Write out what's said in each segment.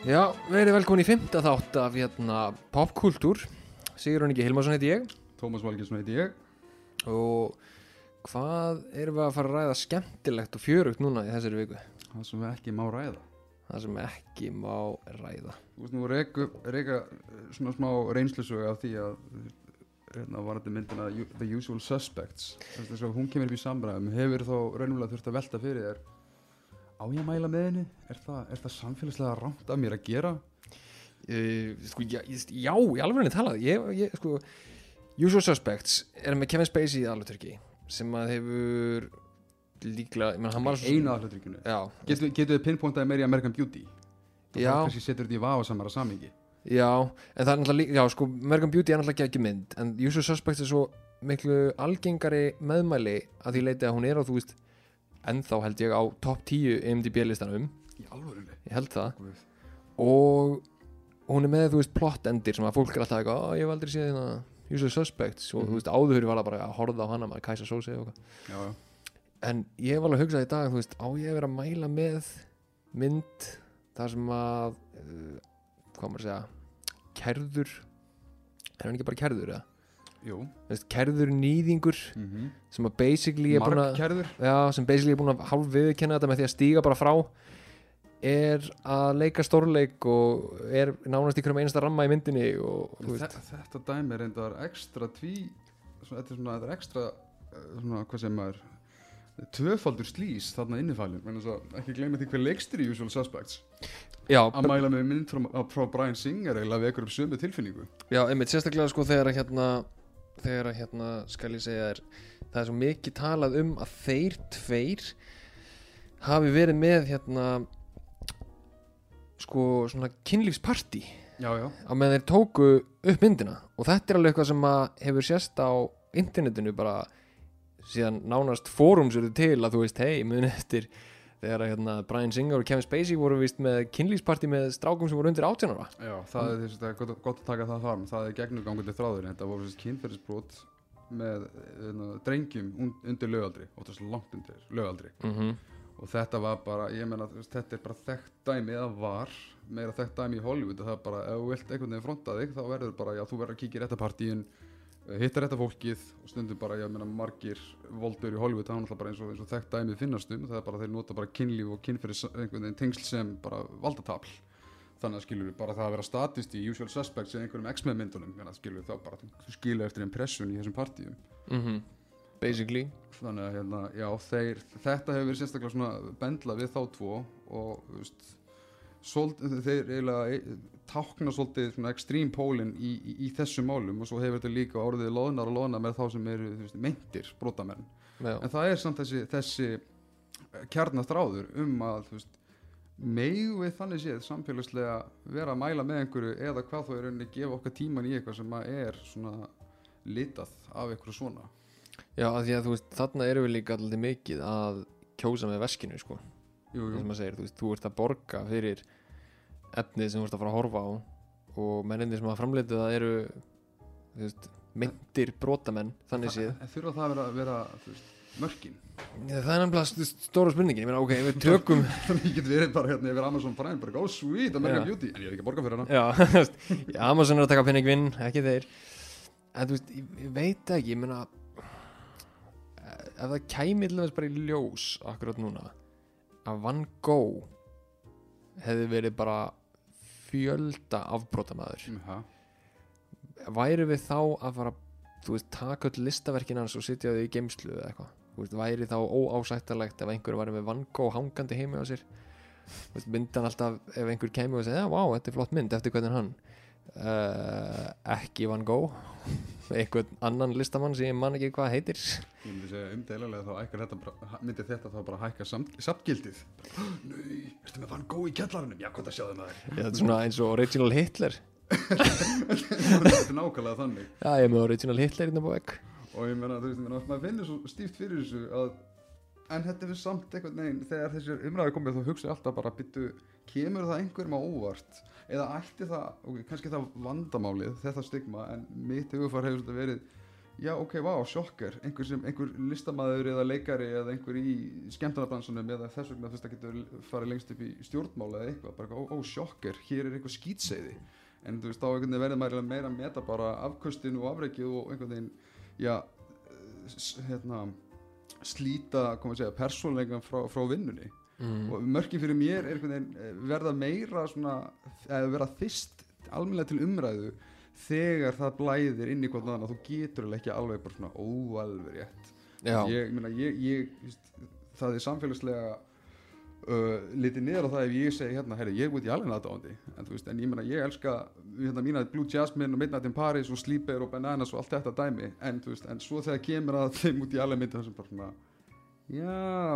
Já, verið velkomin í fymta þátt af hérna popkultúr. Sigur Ingi Hilmarsson heiti ég. Tómas Valgjesson heiti ég. Og hvað erum við að fara að ræða skemmtilegt og fjörugt núna í þessari viku? Það sem ekki má ræða. Það sem ekki má ræða. Þú veist nú reyka, reyka svona smá reynslusögu af því að hérna var þetta myndina The Usual Suspects þess að hún kemur upp í samræðum hefur þó raunverulega þurft að velta fyrir þér á ég að mæla með henni? Er það, er það samfélagslega rámt af mér að gera? uh, sko, já, já, í alveg talað ég, ég, sko, Usual Suspects er með Kevin Spacey í alveg sem að hefur líklega, ég menn hann var svo- Einu já, Getur getu þið pinpointaði meiri American Beauty? Það Já. kannski setur þetta í vafa samara samingi Já, en það er náttúrulega já sko, American Beauty er náttúrulega ekki mynd, en Usual Suspects er svo miklu algengari meðmæli að því leiti að hún er á, þú veist, ennþá held ég á top 10 IMDb listanum, ég held það, Guð. og hún er með, þú veist, plot endir sem að fólk er alltaf eitthvað, "Ó, ég hef aldrei séð hérna Usual Suspects, og Mhm. þú veist, áður var það bara að horfa á hana, maður Kæsa Sósi og eitthvað, en ég hef alveg hugsað í dag, þú veist, á ég að vera að mæla með mynd þar sem að, uh, hvað maður að segja, kerður, er hann ekki bara kerður, eða? Jú. Kerður nýðingur mm -hmm. sem að basically er búin að já, sem basically er búin að hálf viðkenna þetta með því að stíga bara frá er að leika stórleik og er nánast í hverjum einasta ramma í myndinni og þú veist, Þe- Þetta dæmi er ekstra tví svona, Þetta er svona, þetta er ekstra eh, svona, hvað sem maður tvöfaldur slís þarna innifælum að ekki gleyma því hver leikstir í Usual Suspects. Já, að mæla með mynd frá, frá Brian Singer eða við ekkur upp sömu tilfinningu. Já, einmitt sérstaklega sko þegar að hérna þegar að hérna skal ég segja þér það er svo mikið talað um að þeir tveir hafi verið með hérna sko svona kynlífsparti á meðan þeir tóku upp myndina. Og þetta er alveg eitthvað sem að hefur sérst á internetinu bara síðan nánast fórums eru til að þú veist, hei, muni eftir þegar að hérna, Brian Singer og Kevin Spacey voru vist með kynlífsparti með strákum sem voru undir 18 ára. Já það er, það er gott, gott að taka það fram. Það er gegnugangandi þráður. Þetta voru kynferðisbrot með uh, drengjum un, undir lögaldri óttast langt undir lögaldri mm -hmm. og þetta var bara, ég veist, þetta er bara þekkt dæmi eða var meira þekkt dæmi í Hollywood það er bara, ef þú vilt einhvern veginn fronta þig þá verður bara, já, þú verður að kíkja í réttapartíin hittar rétta fólkið og stundum bara, ég meina, margir voldur í Hollywood, það er náttúrulega bara eins og, eins og þekkt dæmi finnast um, það er bara, þeir nota bara kynlíf og kynferðis einhvern veginn tengsl sem bara valdatafl. Þannig að skilur við bara það að vera statist í usual suspects eða einhverjum X-Men myndunum þannig að skilur við þá bara, skilur eftir impression í þessum partíum. Mhm. basically. Þannig að hérna, já, þeir, þetta hefur verið sérstaklega svona bendla við þá tvo og þú veist, svolítið, þeir eiginlega e- tákna svolítið svona extreme pólinn í, í, í þessum málum og svo hefur þetta líka orðið loðnar og loðnar með þá sem eru þú veist, meintir brotamenn. Já, en það er samt þessi, þessi kjarnastráður um að þú veist, megu við þannig séð samfélagslega vera að mæla með einhverju eða hvað þá er rauninni að gefa okkar tíman í eitthvað sem er svona litað af einhverju svona? Já, að því að þú veist þarna eru við líka alltaf mikið að kjósa með veskinu sko, jú, jú. sem maður segir, þú veist, þú ert að borga fyrir efnið sem þú ert að fara að horfa á og mennindir sem að framleita það eru veist, myndir brotamenn þannig séð. En þurfa það að vera, vera veist, mörkin. Það er st- stóra spurningin, ég meina, ok, við tökum þannig ég get verið bara hérna yfir Amazon Prime bara, oh sweet, American. Beauty. En ég er ekki að borga fyrir hana. Já, Amazon er að taka penning vinn, ekki þeir. En þú veist, ég, veit ekki, ég meina Ef það kæmi til þess bara í ljós akkurat núna að Van Gogh hefði verið bara fjölda afbrotamæður Aha. væri við þá að fara þú veist, taka öll listaverkin hans og sitja þau í geimslu eða eitthvað? Þú veist, væri þá óásættalegt ef einhver væri með Van Gogh hangandi heimi á sér? Myndan alltaf ef einhver kæmi og segja, já, vá, þetta er flott mynd eftir hvernig er hann uh, ekki Van Gogh. Einhvern annan listamann sem ég man ekki hvað heitir. Ég myndi segja umdeilarlega þá ækkar þetta myndi þetta þá bara hækka samgildið Nei, ertu með Van Gogh í kjallarinum? Já, hvað það sjáðu maður. Þetta er svona eins og Original Hitler. Þetta er nákvæmlega þannig. Já, ég er með Original Hitler innan búið og ég meina, þú veist, maður finnir svo stíft fyrir þessu að en þetta er samt einhvern veginn þegar þessi umræði komið þá hugsa ég alltaf bara byttu, kemur það einhverjum á óvart eða ætti það, ok, kannski það vandamálið þetta stigma, en mitt hugufar hefur þetta verið já ok, vá, sjokker einhver, sem, einhver listamaður eða leikari eða einhver í skemmtarnabransunum eða þess vegna veist að getur farið lengst upp í stjórnmála eða eitthvað, bara ó, ó sjokker hér er einhver skýtseiði en þú veist, þá einhvern veginn verður maður meira að meta bara afkustinu og afreikið og einhvern veginn já, hérna slíta, koma að segja, persónleikan frá, frá vinnunni mm. og mörkin fyrir mér er eh, verða meira svona, eða verða fyrst almennilega til umræðu þegar það blæðir inn í hvort annað þú getur ekki alveg bara svona óalveg rétt. Ég, ég meina, ég, ég veist, það er samfélagslega uh, litið niður á það ef ég segi hérna, herri, ég út í alveg aðdáðandi en þú veist, en ég meina, ég elska hérna mína Blue Jasmine og Midnight in Paris og Sleeper og Bananas og allt þetta dæmi. En veist, en svo þegar kemur að þeim út í alveg myndi það sem bara svona já,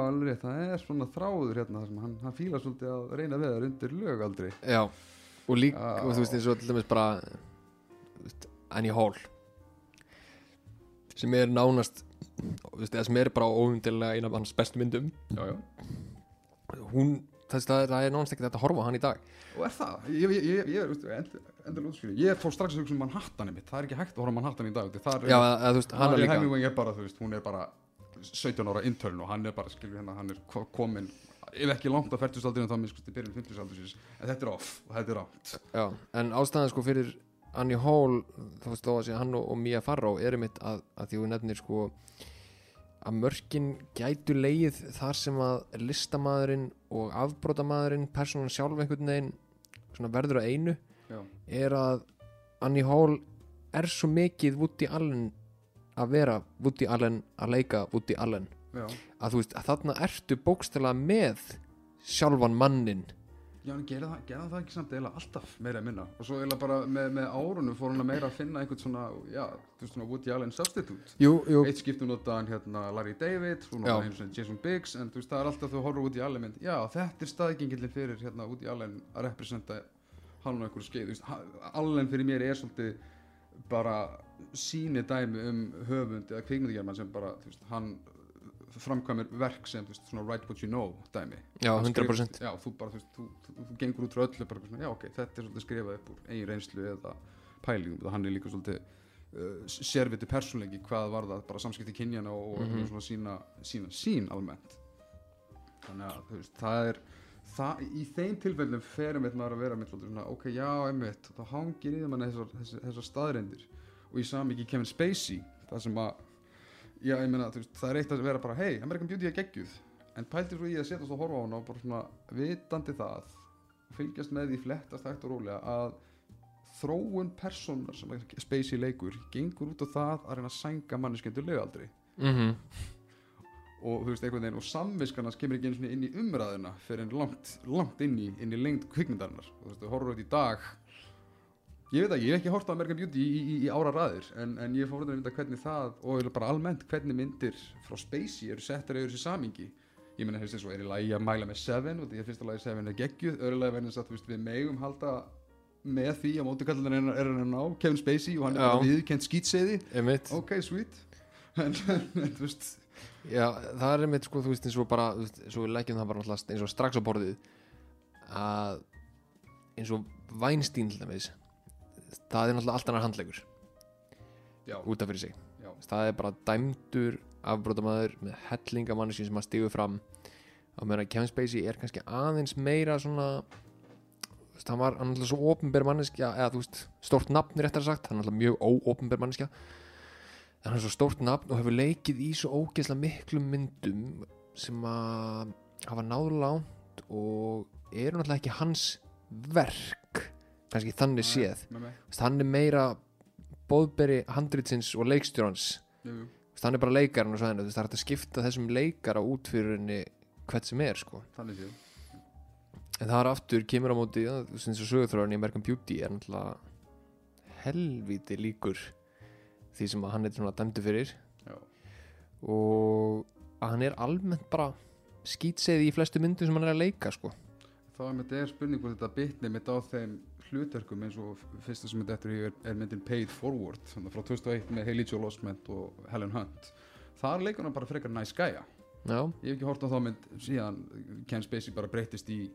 alveg rétt, það er svona þráður hérna þar sem hann, hann fílar svolítið að reyna við þar undir lög aldrei. Já Og líka, Já. og þú veist, eins og til dæmis bara Annie Hall sem er nánast veist, sem er bara óumdilega eina af hans bestu myndum. Já, já. hún, þess að það er nánast ekki þetta að horfa hann í dag. Og er það, ég, ég, ég, ég er veist, end, endur útskýri, ég fór strax að hugsa um Manhattan það er ekki hægt að horfa Manhattan í dag í þar Já, eða, þú veist, hann er líka. Er bara, veist, hún er bara 17 ára intern og hann er bara, skilur hérna, hann er ko- kominn, ef ekki langt á færtustaldinu þá minnst í byrjun 50-saldurins, en þetta er off og þetta er rámt. Já, en ástæðan sko fyrir Annie Hall, þó að sé hann og, og Mia Farrow er einmitt að, að því hún nefnir sko að mörkin gætu leið þar sem að listamaðurinn og afbrótamaðurinn, persónan sjálf einhvern veginn svona verður að einu Já, er að Annie Hall er svo mikið Woody Allen að vera Woody Allen að leika Woody Allen. Já. að þú veist að þarna ertu bókstælega með sjálfan mannin Já, en gerði það, gerði það ekki samt eiginlega alltaf meira að minna? Og svo eiginlega bara með, með árunum fór hann að meira að finna einhvern svona, já, þú veist svona Woody Allen substitute. Jú, jú, Eitt skiptum notaðan hérna Larry David, svo notaðan einu svona Jason Biggs, en þú veist það er alltaf þú horfður Woody Allen mynd, já, þetta er staðgengillin fyrir hérna Woody Allen að representa hann á einhverju skeið, þú veist, Allen fyrir mér er svolítið bara síni dæmi um höfund eða kvikmyndagerman sem bara, veist, hann framkvæmir verk sem, veist, write what you know dæmi. já, Hann skrifar- 100% Já, þú bara, veist, þú, þú, þú gengur út frá öllu bara, svona, já, ok, þetta er svolítið skrifað upp úr eigin reynslu eða pælingum, hann er líka svolítið uh, sérviti persónleiki hvað var það, bara samskipti kynjana og, og Mhm. svona sína, sína sín almennt þannig að, það er það, í þeim tilfellum fer einmitt maður að vera með ok, já, einmitt þá hangir í það þessar, þessar, þessar staðreindir og í sami ekki Kevin Spacey það sem að, já, ég meina, veist, það er eitt að vera bara, hei, American Beauty er geggjuð en pæltir svo í að setjast og horfa á hana og bara svona vitandi það og fylgjast með því flettast hægt og rólega að þróun persónar sem Spacey leikur gengur út á það að reyna að sænga manneskjöndur lögaldri mm og þú veist einhvern veginn og samviskarnas kemur ekki einu inn í umræðuna fyrir en langt, langt inn í, inn í lengd kvikmyndarinnar. Og þú veist, horfur út í dag ég veit ekki, ég hef ekki hort á American Beauty í, í, í ára raðir en, en ég fór að mynda hvernig það og bara almennt hvernig myndir frá Spacey eru settar yfir þessi samingi ég þú veist, eins og er í lagi að mæla með Seven og því að fyrsta lagi Seven er geggjuð öðru lagi verðins að veist, við megum halda með því að mótukallan er, er hann á Kevin Spacey og hann er bara viðkent skýtseiði ok, sweet. En, þú veist. Já, það er einmitt sko, þú veist, eins og bara svo við leggjum það bara náttúrulega eins og strax á borðið að eins og Weinstein til dæmis það er náttúrulega allt annar handlegur já, út af fyrir sig. Já, það er bara dæmdur afbrótamaður með hellinga manneskin sem að stígu fram. Á meðan að Kevin Spacey er kannski aðeins meira svona hann var náttúrulega svo opinber manneskja eða þú veist, stórt nafn er eftir sagt. Hann er náttúrulega mjög óopinber manneskja. Hann er svo stórt nafn og hefur leikið í svo ógeðslega miklum myndum sem að hafa náðu langt og eru náttúrulega ekki hans verk kannski þannig séð. hann er meira bóðberi handritsins og leikstjórans. Hann er bara leikarinn og svo henni það er hægt að skipta þessum leikara út fyrir henni hvert sem er sko. Þannig séð. En það er aftur, kemur á móti eins og sögurþróðan í American Beauty er náttúrulega helvíti líkur því sem að hann er svona dæmdu fyrir. Já, og að hann er almennt bara skýtseði í flestu myndum sem hann er að leika sko þá er með þetta er spurning hvort þetta bitni mitt á þeim hlutverkum eins og fyrsta sem þetta eftir er, er myndin Paid Forward frá 2001 með Haley Joel Osment og Helen Hunt. Þar leikur hann bara frekar næs gæja já, ég hef ekki hort á þá mynd síðan Ken Spacey bara breytist í,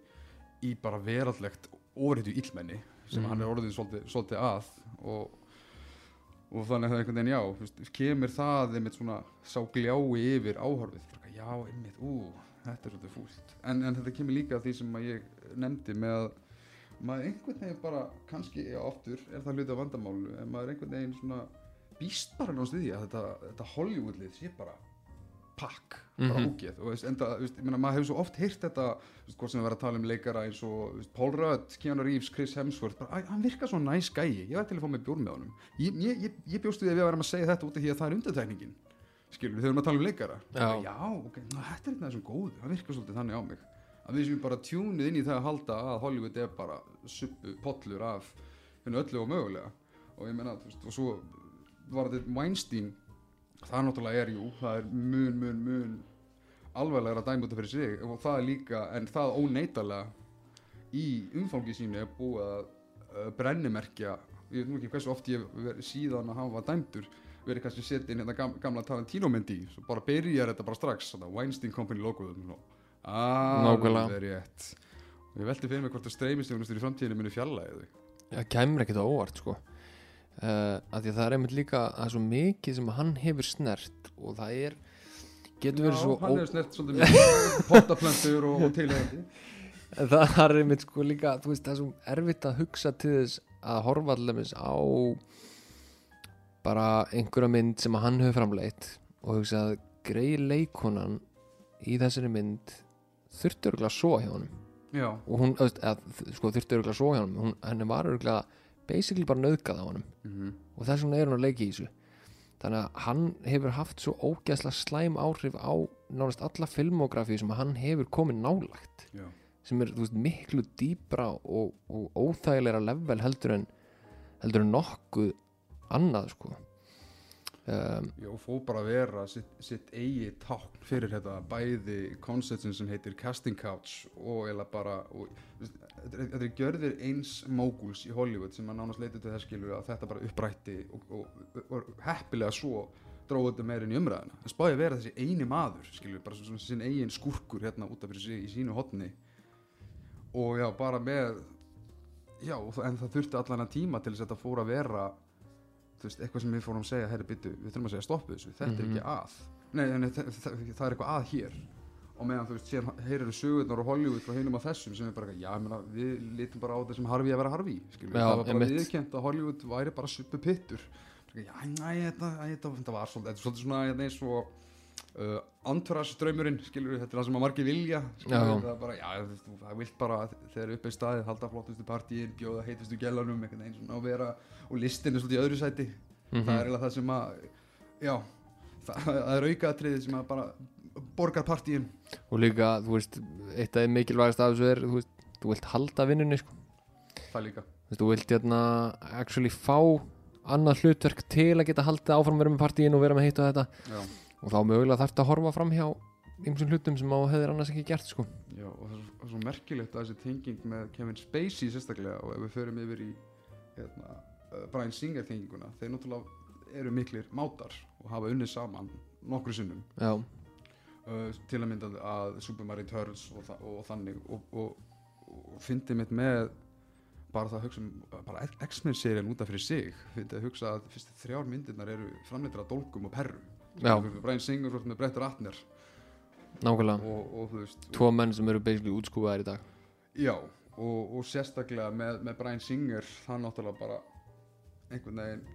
í bara veraldlegt ofurhetju illmenni sem Mhm. hann er orðið svolítið, svolítið að og og þannig að það einhvern veginn já kemur það einmitt svona sá gljái yfir áhorfið. Bara, já einmitt, ú, þetta er svolítið fúlt. En, en þetta kemur líka því sem að ég nefndi með að maður einhvern veginn bara, kannski oftur er það hluti af vandamálu en maður einhvern veginn svona býst bara náttúrulega því að þetta, þetta Hollywoodlið sé bara pakk, bara Mhm. ógeð. Og veist, enda, veist, meina, maður hefur svo oft heyrt þetta veist, hvort sem við verðum að tala um leikara eins og veist, Paul Rudd, Keanu Reeves, Chris Hemsworth bara, "Æ, hann virkar svo næs gæi, ég var til að fá mig bjór með honum. Ég, ég, ég, ég bjóst við að við varum að segja þetta út af því að það er undirtekningin skilur þegar við erum að tala um leikara. Já. já ok, ná, þetta er af þessum góðu það virkar svolítið þannig á mig. Að við séum bara tjúnið inn í það að halda að Hollywood er bara suppu pollur af hennu öllu og mögulega. Og ég meina, þú veist, og svo var þetta Weinstein. Það náttúrulega er jú, það er mun, mun, mun alvarlegra dæmi út af fyrir sig. Og það er líka, en það óneitarlega í umfangi sínu er búið að uh, brennimerkja ég veit nú ekki hversu oft ég síðan að hann var dæmdur verið kannski setið inn hérna gam, gamla Tarantino myndi svo bara byrjar þetta bara strax þetta Weinstein Company logoðum alveg rétt. Og ég velti fyrir mig hvort að streymistöfunustur í framtíðinu muni fjallaði þau það kemur ekkert á óvart sko. Uh, að því að það er einmitt líka það er svo mikið sem hann hefur snert og það er getur verið svo hann hefur snert svolítið með pottaplöntur og, og tilhengandi En það er einmitt sko líka veist það er svo erfitt að hugsa til þess að horfa allaveg á bara einhverja mynd sem hann hefur framleitt og hugsa að grei leikonan í þessari mynd þurfti örgulega svo hjá já, og hún, eða, sko þurfti örgulega svo hjá hún, henni var örgulega basically bara nöðgað á honum. Mm og þess vegna er hún að leiki í þessu. Þannig að hann hefur haft svo ógæsla slæm áhrif á nánast alla filmografi sem hann hefur komið nálagt já. sem er veist, miklu dýbra og, og óþægilegra level heldur en heldur en nokkuð annað sko. Um, og fór bara að vera sitt, sitt eigi tákn fyrir þetta bæði konceptin sem heitir casting couch og eða bara og, þetta er- gjörðir eins móguls í Hollywood sem að nánast leita til þess skilur að þetta bara upprætti og, og, og, heppilega svo dróðu þetta meira inn í umræðina það spáði að vera þessi eini maður skilur bara svona sinn eigin skúrkur hérna út af fyrir sig í sínu hotni og já, bara með já, en það þurfti allan að tíma til þess að þetta fór að vera veist, eitthvað sem við fórum að segja, herri byttu, við þurfum að segja stoppu þessu, þetta Mhm. er ekki að. Nei, nei það, það, það er eitthvað að hér. Og meðan þú veist, síðan heyrir við sögurnar og Hollywood frá hinum að þessum sem er bara, já, ég meina, við lítum bara á þetta sem Harvey að vera Harvey, skilur Já, það var bara viðkjönt að Hollywood væri bara suppu pittur. Já, næ, þetta, þetta var svolítið, þetta er svolítið svona hérna eins og uh, Antras draumurinn, skilur þetta er það sem að margir vilja, skilur Já. það er bara, já, þú það vilt bara þegar upp í staðið, halda flottustu partíin, bjóða heitustu gælanum, einhvern veginn svona og vera og listin er svolítið í öðru sæti. Mhm. það er eiginlega það sem að já, það, það er aukaðatriðið sem að bara borgar partíin. Og líka, þú veist, eitt af mikilvægast af þessu er, þú veist, þú vilt halda vinnunni sko, það líka. Þú veist, þú vilt hérna actually fá annað hlutverk til að geta haldið áfram að vera með partíin og vera með hitt og þetta. Já, og þá mögulega þarf þetta að horfa fram hjá ymsum hlutum sem á hefðir annars ekki gert sko. Já, og það er svo, það er svo merkilegt að þessi tenging með Kevin Spacey sérstaklega og ef við förum yfir í hérna, uh, Brian Singer tenginguna þeir náttúrulega eru miklir mátar og hafa unnið saman nokkru sinnum. Uh, til að mynda að Super Mario Turtles og, þa og þannig og, og, og fyndi mitt með bara það að hugsa um bara X-Men serían út af fyrir sig fyndi að hugsa að fyrstu þrjár myndirnar eru framleitir að dólgum og perru Já. Brian Singer svo með Brett Ratner. Nákvæmlega. Og, og veist tvo menn sem eru basically útskúfaðir í dag. Já og, og sérstaklega með, með Brian Singer það náttúrulega bara einhvern veginn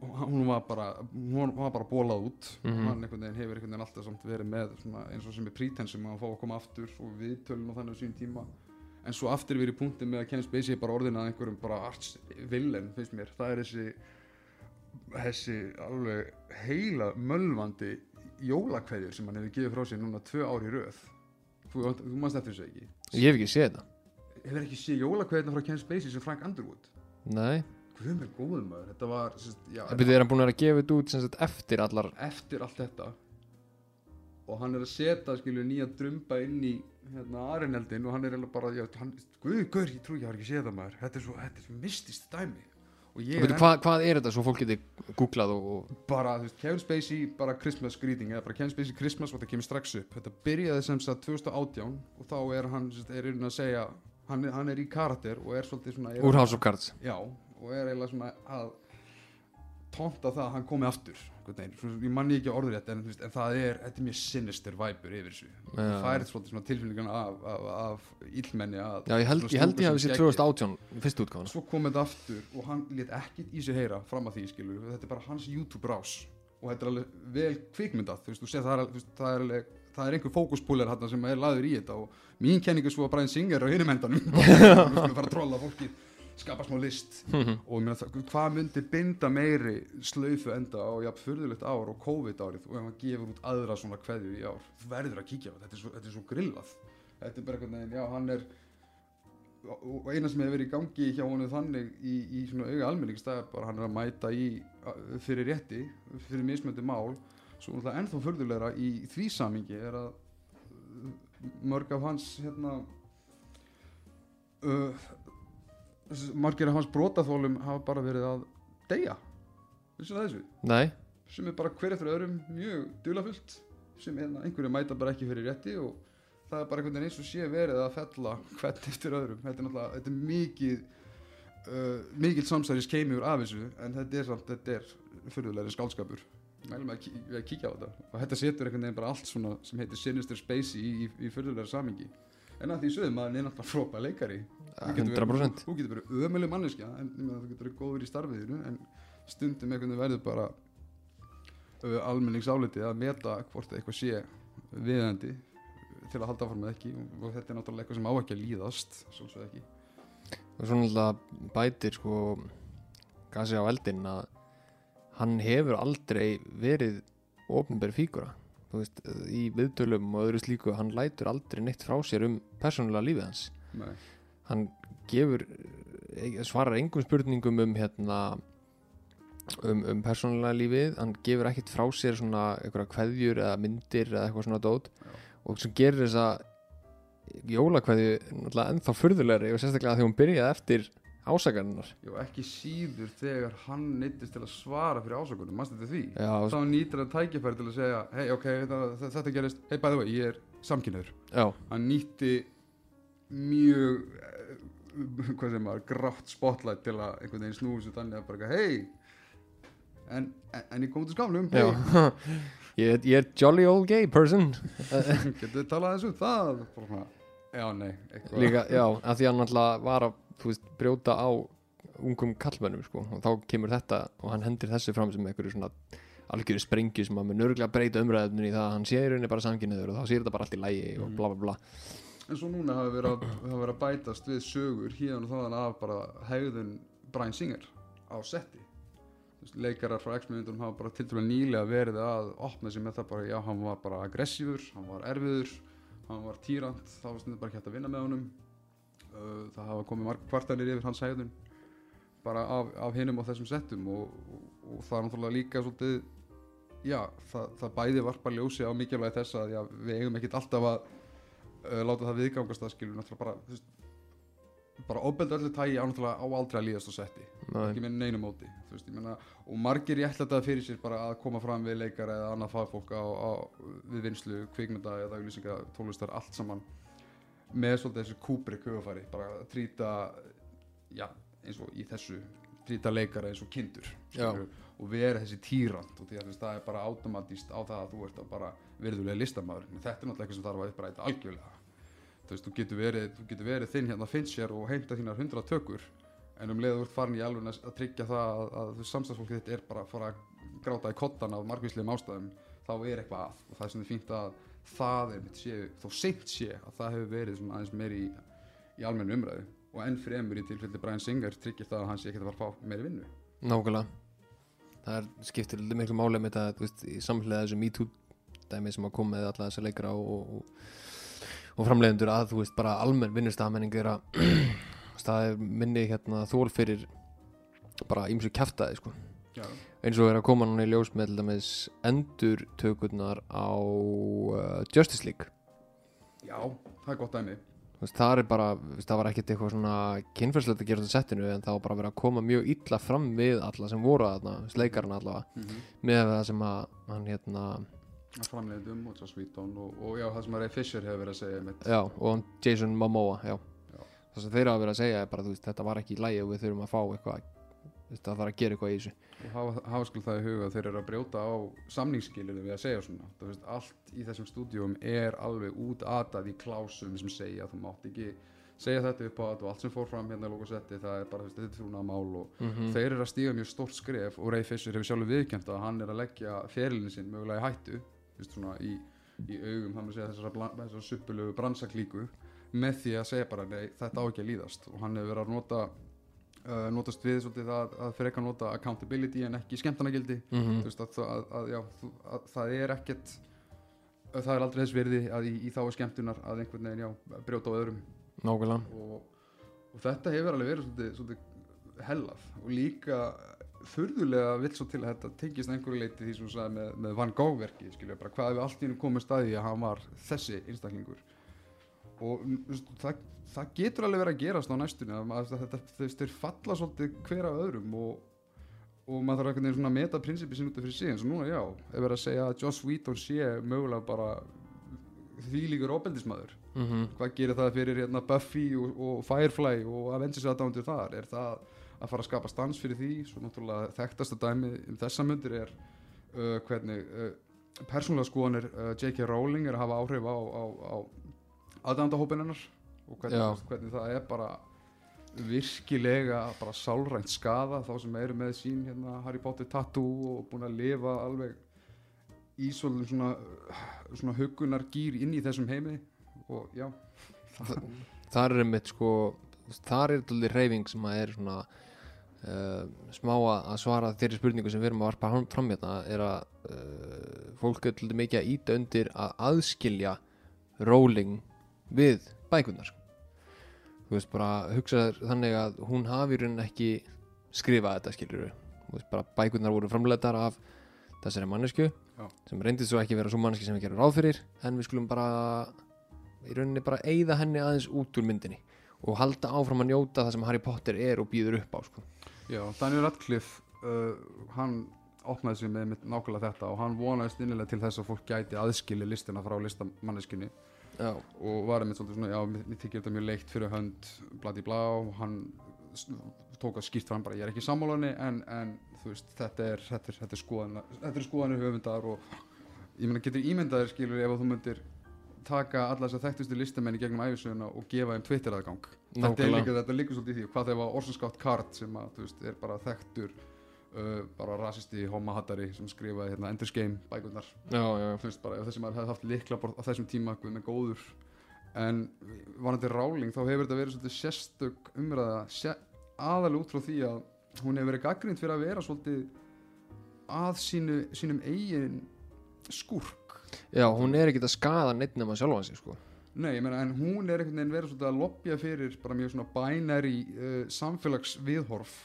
hún var bara hún var bara bólað út. Mhm. hann einhvern veginn hefur einhvern veginn alltaf samt verið með svona, eins og sem er prítensum að fá að koma aftur og viðtölun og þannig á sín tíma. En svo aftur við í punkti með að Kevin Spacey bara orðin að einhverjum bara arts villen finnst mér, það er þessi þessi alveg heila mölvandi jólakveðjur sem hann hefur gefið frá sér núna tvö ár í röð. Þú, þú mannst eftir þessu ekki? Ég hef ekki séð þetta. Hefur ekki séð jólakveðjuna frá Kevin Spacey sem Frank Underwood? Nei, Guð mér góðum maður, þetta var það er hann búin að gefa þetta út sagt eftir allar eftir allt þetta. Og hann er að setja skilju nýja drömba inn í hérna Arineldin og hann er bara já, hann, guð, guð, ég trú að hafa ekki séð það maður. Þetta er svo, þetta er svo mistist dæmi. ég Veitu, hvað, hvað er þetta svo fólk geti googlað og, og bara, þú veist, Kevin Spacey bara Christmas greeting, eða bara Kevin Spacey Christmas og þetta kemur strax upp, þetta byrjaði sem sagt 2018 og þá er hann er inn að segja, hann, hann er í karakter og er svolítið svona er, úr House of Cards. Já, og er eiginlega svona að tónta það að hann komi aftur. Veginn, Svo ég manni ekki orður rétt en, veist, en það er, þetta er mjög sinister væpur yfir þessu. Já. það svolítið svona tilfinninguna af, af, af illmenni að Já, ég held svona ég, sér skeggi. 2018 í fyrstu útgáfana svo kom þetta aftur og hann lét ekkit í sig heyra fram að því skilur þetta er bara hans YouTube rás og þetta er alveg vel kvikmyndað þú veist, þú séð það er, það er alveg það er einhver fókuspúler hann sem er laður í þetta og mín kenning er svo að Brian Singer á hinum endanum. Við skulum fara að trolla fólkið skapa smá list. Og ég meina, það, hvað myndi binda meiri slaufu enda á jafn furðulegt ár og COVID árið og ef hann gefur út aðra svona kveðju í ár? Þú verður að kíkja á þetta, er svo, þetta er svo grillað. Þetta er bara einhvern veginn, já hann er og og eina sem hefur verið í gangi hjá honum þannig í, í svona auga almennings það er bara hann er að mæta í fyrir rétti, fyrir mismöndi mál. Svo náttúrulega ennþá furðulegra í því samingi er að uh, mörg af hans hérna uh, margir af hans brotaþólum hafa bara verið að deyja. Þessu það þessu Nei, sem er bara hver eftir öðrum mjög dulafullt sem einhverju mæta bara ekki fyrir rétti og það er bara einhvern veginn eins og sé verið að fella hvern eftir öðrum. Þetta er náttúrulega, þetta er mikið uh, mikið samsæris keimur af þessu en þetta er samt, þetta er fyrirlega skálskapur mælum að, kík, að kíkja á þetta. Og þetta setur einhvern veginn bara allt svona sem heitir Sinister Space í, í, í fyrirlega samingi en að því sögum að hann er náttúrulega frópa leikari 100% þú getur verið ömuleg manneskja en þú getur verið góður í starfiðinu en stundum einhvern veginn verður bara uh, almenningsáliti að meta hvort eitthvað sé viðandi til að halda áfram með ekki. Og, þetta er náttúrulega eitthvað sem á ekki að líðast svolítið ekki. Og svo náttúrulega bætir sko gasi á eldinn að hann hefur aldrei verið ofnbæri fígura þú veist, í viðtölum og öðru slíku hann lætur aldrei neitt frá sér um persónulega lífið hans. Nei. Hann gefur svarar engum spurningum um hérna um, um persónulega lífið. Hann gefur ekkit frá sér svona einhverja kveðjur eða myndir eða eitthvað svona dót. Já. og sem gerir þessa jólakveðju náttúrulega ennþá furðulegri og sérstaklega því hún byrjaði eftir ásakarnar Já, ekki síður þegar hann neittist til að svara fyrir ásökunum, mannst þetta því? Já, þá nýtir hann tækifæri til að segja hei ok, þetta, þetta gerist, hei vei, ég er samkynniður já, hann nýtti mjög eh, hvað sem var, grátt spotlight til að einhvern veginn snúi svo þannig að bara hei en, en, en ég kom úr skáflum já. ég, ég er jolly old gay person. Getur við talað þessu um það? Já, nei, líka, já, að því hann náttúrulega var að veist, brjóta á ungum kallmönnum sko, og þá kemur þetta og hann hendir þessu fram sem einhverju svona algjöru sprengju sem að mun örgulega breyta umræðinu í það að hann sé í rauninni bara samkynniður og þá sé þetta bara allt í lægi og Mhm. bla bla bla en svo núna hafa verið að, að bætast við sögur hérna og þaðan af bara hegðun Brian Singer á setti. Leikarar frá X-Men hafa bara til dæmis nýlega verið að opna sig með það bara, já, hann var bara aggressífur, hann var erfiður hann var týrant, það var stundum bara hægt að vinna með honum. Uh, það hafa komið marg kvartanir yfir hans hegðun bara af, af hinum á þessum settum og, og, og það er náttúrulega líka svolítið já, það, það bæði varpa ljósi á mikilvægi þess að já, við eigum ekkit alltaf að uh, láta það viðgangast að skilur náttúrulega bara þú veist, bara ofbeldi öllu tægi á náttúrulega á aldrei að líðast á setti Nei. ekki með neinu móti þú veist, ég meina, og margir ég ætla þetta fyrir sér bara að koma fram við leikara eða annað fagfólk á, á, við vinslu, kvikmynda eða auglýsinga tónlistar allt saman með svolítið þessu Kubrick hugafæri bara að trýta já, eins og í þessu trýta leikara eins og kindur Já. skilurðu, og vera þessi týrand og því að það er bara automatíst á það að þú ert að bara virðulega listamaður. En þetta er náttúrulega eitthvað sem þarf að uppræta algjörlega. Þú veist, þú getur verið, þú getur verið þinn hérna Fincher og heimta þínar hundra tökur en um leið þú ert farin í alveg að tryggja það að, að samstagsfólkið þitt er bara að fara að gráta í kottan af margvíslegum ástæðum þá er eitthvað að. Og það er svona fínt að það er mitt sé, þó seint sé að það hefur verið svona aðeins meiri í, í almennu umræðu. Og enn fremur í tilfelli Brian Singer tryggir það að hann sé ekki að fara að fá meiri vinnu. Nákvæmlega það skiptir miklu máli með þetta þú veist, í samhlega þessu MeToo dæmi sem að koma með alla þessa leikra og, og, og framleiðendur að þú veist bara almenn vinnustafmenning er að staði minni hérna þól fyrir bara ímsu kjaftaði sko. Já, eins og er að koma núna í ljós með endur tökurnar á uh, Justice League. Já það er gott veist, það er bara, það var ekkert eitthvað svona kynferðslegt að gera þetta settinu en það var bara verið að koma mjög illa fram við alla sem voru þarna, þú veist, leikarna allavega mm -hmm. með það sem að hann hérna, framleiðendum og Whedon og, og já það sem að Ray Fisher hefur verið að segja mitt já, og Jason Momoa já. Já. það sem þeir hafa verið að segja er bara, veist, þetta var ekki í lægi og við þurfum að fá eitthvað það þarf að gera eitthvað í þessu og hafa, skil það í huga að þeir eru að brjóta á samningsskilinu við að segja svona. Veist, allt í þessum stúdíum er alveg útatað í klásum sem segja þú mátt ekki segja þetta upp á þetta og allt sem fór fram hérna í logosetti það er bara veist, þetta trúna mál og mm þeir eru að stíga mjög stórt skref og Ray Fisher hefur sjálfur viðkjönd að hann er að leggja ferilin sinn mögulega í hættu veist, svona, í, í augum hann er að segja þessara, bla- þessara suppulegu bransaklíku með því að segja bara nei, þetta á ekki að líðast. Og hann hefur verið að nota uh, notast við svolítið að, að að nota accountability en ekki skemmtanagildi. -hmm. þú veist að, að, að, já, þú, að það er ekkert að það er aldrei þess virði að í, í þá skemmtunar að einhvern veginn já, brjóta á öðrum. Nákvæmlega. Og, og þetta hefur alveg verið svolítið, svolítið hellað. Og líka furðulega vill svo til að þetta tengist einhverju leiti því sem þú sagði með, með Van Gogh verki skilja bara hvað við allt í hennu komið staði að hann var þessi einstaklingur og mm, það, það getur alveg verið að gerast á næstunni þetta, þeir falla svolítið hver af öðrum og, og maður þarf einhvern veginn að meta prinsipi sinni út af fyrir sig eins og núna já, ef verið að segja að Joss Whedon sé mögulega bara þvílíkur óbeldismæður mm -hmm. hvað gerir það fyrir hérna, Buffy og, og Firefly og Avengers aðdándur þar er það að fara að skapa stans fyrir því svo náttúrulega þekktasta dæmi um þessa myndir er uh, hvernig uh, persónulega skoðanir uh, J.K. Rowling er að hafa áhrif á, á, á aðdándahópin hennar og hvernig, hvernig það er bara virkilega bara sálrænt skada þá sem eru með sín hérna, Harry Potter tattoo og búin að lifa alveg í svolítið svona, svona hugunar gýr inn í þessum heimi og já. Þar er einmitt sko þar er þetta reyfing sem að er svona uh, smá að svara þeirri spurningu sem við erum að varpa fram- hérna er að uh, fólk er til mikið að íta undir að aðskilja Rowling við bækunar þú veist bara hugsa þér þannig að hún hafi í rauninni ekki skrifað þetta skilur þú veist bara bækunar voru framleitar af þessari mannesku Já. sem reyndið svo ekki vera svo manneski sem við gerum ráð fyrir en við skulum bara í rauninni bara eyða henni aðeins út úr myndinni og halda áfram að njóta það sem Harry Potter er og býður upp á sko. Já, Daniel Radcliffe uh, hann opnaði sig með, með nákvæmlega þetta og hann vonaðist innilega til þess að fólk gæti aðskili listina frá listamanneskinni Já, og var einmitt svolítið svona, já, mér, þykir þetta mjög leitt fyrir hönd, bladi blá og hann tók að skýrt fram bara, ég er ekki sammálaðinni en, en þú veist, þetta er, þetta er, þetta er skoðan þetta er skoðanir höfundar og ég meina, getur ímyndaðir skilur ef þú myndir taka alla þess að þekktustu listamenn í gegnum æfisöguna og gefa þeim Twitter aðgang þetta er líka, þetta er líka svolítið í því hvað þegar var Orson Scott Card sem að, þú veist, er bara þekktur uh, bara rasisti, homahattari sem skrifaði hérna Enders Game bækurnar. Þú veist bara ef þessi maður hefði haft likla á þessum tíma guð með góður. En varandi ráling þá hefur þetta verið svolítið sérstök umræða sé, aðalega út frá því að hún hefur verið gaggrind fyrir að vera svolítið að sínu, sínum eigin skúrk. Já, hún er ekkert að skaða neitt nema sjálfan sig sko. Nei, ég meina, en hún er einhvern veginn verið svolítið að lobbja fyrir bara mjög svona bænari uh, samfélagsviðhorf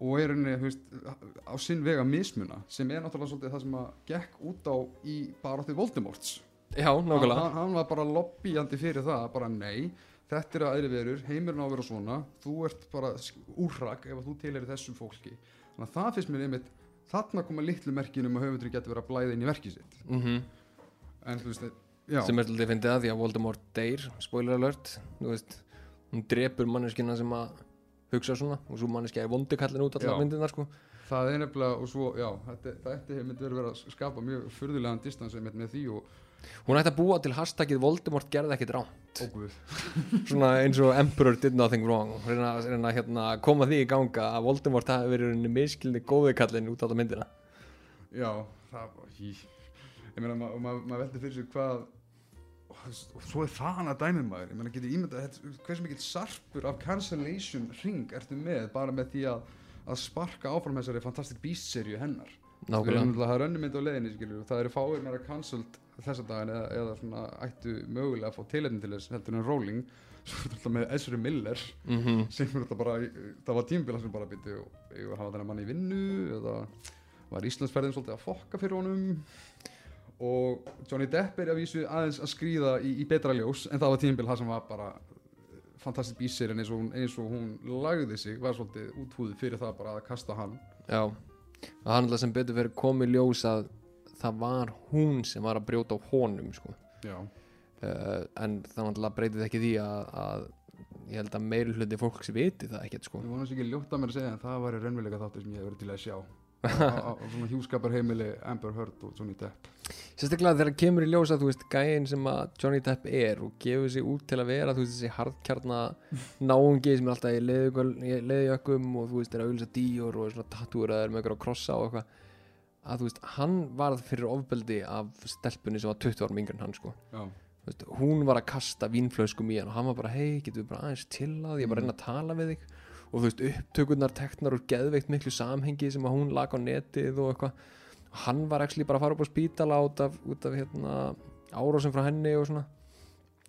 og er henni, þú veist, á sinn vega mismuna sem er náttúrulega svolítið það sem að gekk út á í baráttið Voldemorts. Já, nákvæmlega. Hann, hann var bara lobbyjandi fyrir það bara nei, þetta er aðri verur heimurinn á að vera svona, þú ert bara úrrak ef þú til þessum fólki. Þannig að það finnst mér einmitt þarna koma litlu merkin um að höfundur getur verið að blæða inn í verkið sitt. Mm en þú veist, já, sem er alltaf að því að Voldemort deyr spoiler alert, þú veist hún drepur manneskina sem að hugsa svona og svo manneskja er vondikallin út Já. allar myndirnar sko. það er nefnilega og svo, já, þetta, þetta hefur myndi verið að skapa mjög furðulegan distans einmitt með því og hún ætti að búa til hashtagið Voldemort gerði ekkit rán óguð svona eins og Emperor did nothing wrong. Reyna, reyna hérna, koma því í ganga að Voldemort hafi verið henni miskilni góði kallin út það myndina Já, það var hí. Ég meina, ma- maður ma veldi fyrir sig hvað og svo er það hana dæmið maður. Ég meina, getur ímyndað hversu mikill sarpur af cancellation ring ertu með bara með því að, að sparka áfram þessari Fantastic Beasts serju hennar? Skilur, það er önnum mynd á leiðinni skilur, það eru fáir meira cancelled þessa daginn eða, eða svona ættu mögulega að fá tilefni til þess heldur en Rowling. Með Ezra Miller mm sem er þetta bara, það var tímbila sem bara byrju og hafa þennan mann í vinnu eða var Íslandsferðin svolítið að fokka fyrir honum og Johnny Depp er að vísu aðeins að skrýða í, í betra ljós en það var tímbil það sem var bara fantastisk bísir en eins og, eins og hún lagði sig var svolítið úthúðið fyrir það bara að kasta hann. Já, að hann alltaf sem betur verið komið ljós að það var hún sem var að brjóta á honum sko. uh, en það náttúrulega breytið ekki því að, að ég held að meiri hluti fólks viti það ekkert sko. Ég vonast ekki ljótt að mér að segja en það væri raunveruleika þáttur sem ég hef verið til að sjá á, á, á svona hjúskapar heimili Amber Heard og Johnny Depp. Sérstaklega þegar kemur í ljós að þú veist gæinn sem að Johnny Depp er og gefur sig út til að vera þú veist þessi hardkjarna náungi sem er alltaf í leðjökum og þú veist er að auðvitað díor og svona tattúraður með eitthvað krossa og eitthvað að þú veist hann varð fyrir ofbeldi af stelpunni sem var 20 árum yngri en hann sko. Veist, hún var að kasta vínflöskum í hann og hann var bara hei getur við bara aðeins til að ég bara reyna að tala við þig og þú veist upptökurnar teknar úr geðveikt miklu samhengi sem að hún lag á netið og eitthvað. Hann var ekki bara að fara upp á spítala út af, út af hérna, árásum frá henni og svona.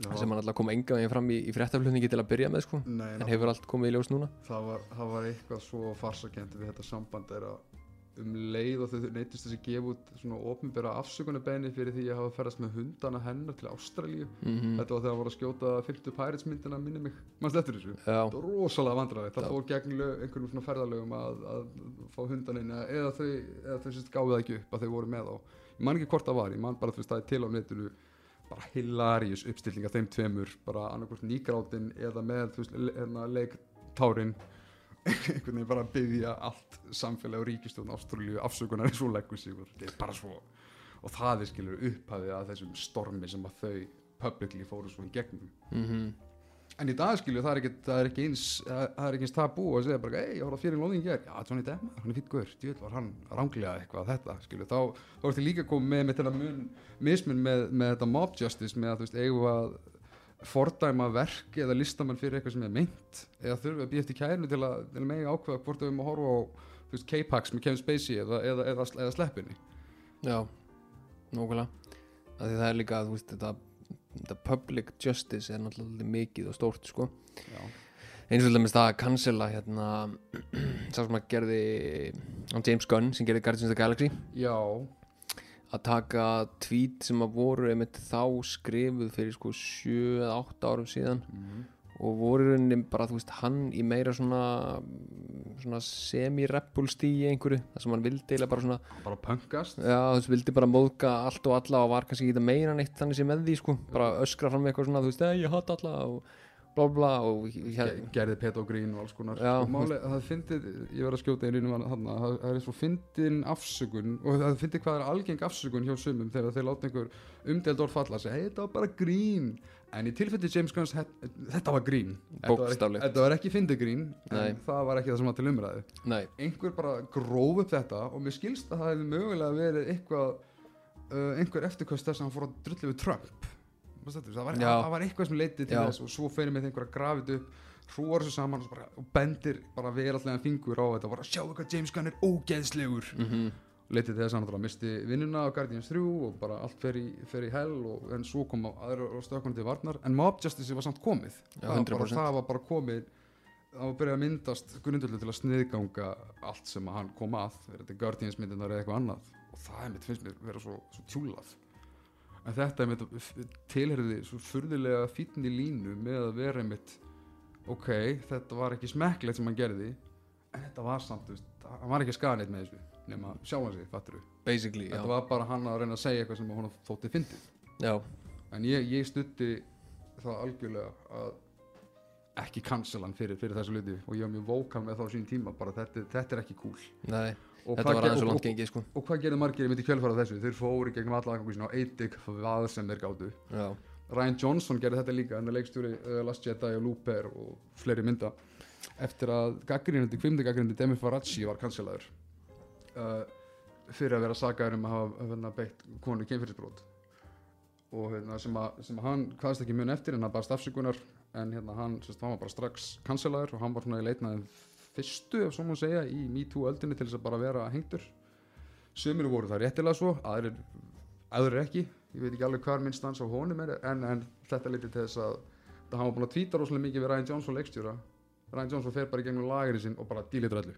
Já. sem hann alltaf kom enga veginn fram í, í fréttaflutningi til að byrja með sko. Nei, en hefur allt komið í ljós núna. Það var, það var eitthvað svo farsakent við þetta samband er að um leið og þau neytist þessi gefa út svona ofnbæra afsökunarbeini fyrir því að hafa ferðast með hundana hennar til Ástralíu. Mm þetta var þegar það voru að skjóta 50 Pirates myndina minni mig, mannst eftir þessu? Já, það var rosalega vandræði, það Já. fór gegn lög, einhverjum svona ferðalögum að, að fá hundan inn eða þau, eða þau sérst gáði það ekki upp að þau voru með á. Ég man ekki hvort það var, ég man bara þú veist það er til á netinu bara hilarious uppstilling af þeim tveimur, bara annarkvort nýgrátin eða með þú veist hérna, leiktárin einhvern veginn bara að byggja allt samfélag og ríkistjórn Ástralíu afsökunar eins og leggur sig þetta er bara svo. Og það er skilur upphafið að þessum stormi sem að þau publicly fóru svo í gegnum. Mm En í dag skilju, það er ekki, það er ekki eins það er ekki eins tabú að segja bara, ei, ég horfði að fyrir lóðin hér, já, Johnny maður, hann er fýtt guður, djúvel var hann ránglega eitthvað þetta, skilju, þá, þá er þetta líka komið með, með mun, mismun með, með þetta mob justice, með að, þú veist, eigum að fordæma verk eða listamann fyrir eitthvað sem er meint, eða þurfum við að býja eftir kærinu til að, til að mega ákveða hvort við erum að horfa á, K-Pax með Kevin Spacey eða, eða, eða, eða sleppinni. Já, að því það er líka, veist, þetta, þetta public justice er náttúrulega mikið og stórt, sko. Eins og til dæmis það að cancela hérna, sá sem að gerði James Gunn sem gerði Guardians of the Galaxy. Já, að taka tweet sem að voru einmitt þá skrifuð fyrir sko 7-8 árum síðan mm. og voru í bara þú veist hann í meira svona svona semi-reppul stíi einhverju þar sem hann vildi eiginlega bara svona bara punkast. já þú vildi bara móðga allt og alla og var kannski ekki að meira neitt þannig sem með því sko bara öskra fram eitthvað svona þú veist "Nei, ég hatt alla og og hér, Ge- gerði Peto Green og alls konar Já, og máli, það fyndið, ég verð að skjóta þarna, það er svo fyndin afsökun og það fyndið hvað er algeng afsökun hjá sumum þegar þeir láta einhver umdeld orð falla að segja, hey, þetta var bara grín en í tilfelli James Gunns þetta var grín var ekki- Bókstaflegt. þetta var ekki fyndið grín Nei. en það var ekki það sem var til umræðu nei, einhver bara gróf upp þetta og mér skilst að það hefði mögulega verið eitthvað uh, einhver eftirkvæmst þess að hann fór að drullu við Trump? Það var, það var eitthvað sem leiti til Já. þess og svo fyrir með einhver að grafið upp hrúar þessu saman og, bara, og bendir bara verallega fingur á þetta og bara sjáu hvað James Gunn er ógeðslegur. Mhm. Leitið til þess að hann misti vinnuna á Guardians 3 og bara allt fer í, fer í hell og, en svo kom aðra og stökkunni til varnar. En Mob Justice var samt komið. Já, það, var bara, 100%. það var bara komið. Það var byrjað að myndast grundöldu til að sniðganga allt sem að hann kom að verið þetta Guardians myndirnar eða eitthvað annað. Og það er mitt finnst mér vera svo, svo tjúlað en þetta er mitt tilherði svo furðilega fínn í línu með að vera mitt ok, þetta var ekki smekklegt sem hann gerði en þetta var samt, þú veist, hann var ekki skanið með þessu nema sjálfan sig, fattur við basically, já, þetta var bara hann að reyna að segja eitthvað sem hún þótti fyndið. Já, en ég, ég stutti það algjörlega að ekki cancela hann fyrir, fyrir þessu luti og ég var mjög vókal með þá á sín tíma bara þetta, þetta er ekki cool. Nei og þetta var aðeins og langt gengið sko. og, hvað gerði margir í kjölfara þessu? Þeir fóru í gegnum alla aðgangu sína og eitig hvað sem þeir gátu. Já, Ryan Johnson gerði þetta líka hann er leikstjóri uh, Last Jedi og Looper og fleiri mynda. Eftir að gaggrínandi, kvimdi gaggrínandi Demi Faracci var cancelaður uh, fyrir að vera sagaður um að hafa hérna, beitt konu kynfyrirsbrót og hérna, sem, að, sem að hann hvaðast ekki mun eftir en hann baðst afsökunar en hérna, hann, sérst, hann var bara strax cancelaður og hann var svona í leitnaðin fyrstu ef svo má segja í MeToo öldinni til þess að bara vera hengtur sumir voru það réttilega svo aðrir, aðrir ekki. Ég veit ekki alveg hvar minn stans á honum er en, en þetta leiti til þess að það var búin að tvíta rosalega mikið við Ryan Johnson leikstjóra. Ryan Johnson fer bara í gegnum lagirinn sinn og bara dílitur öllu.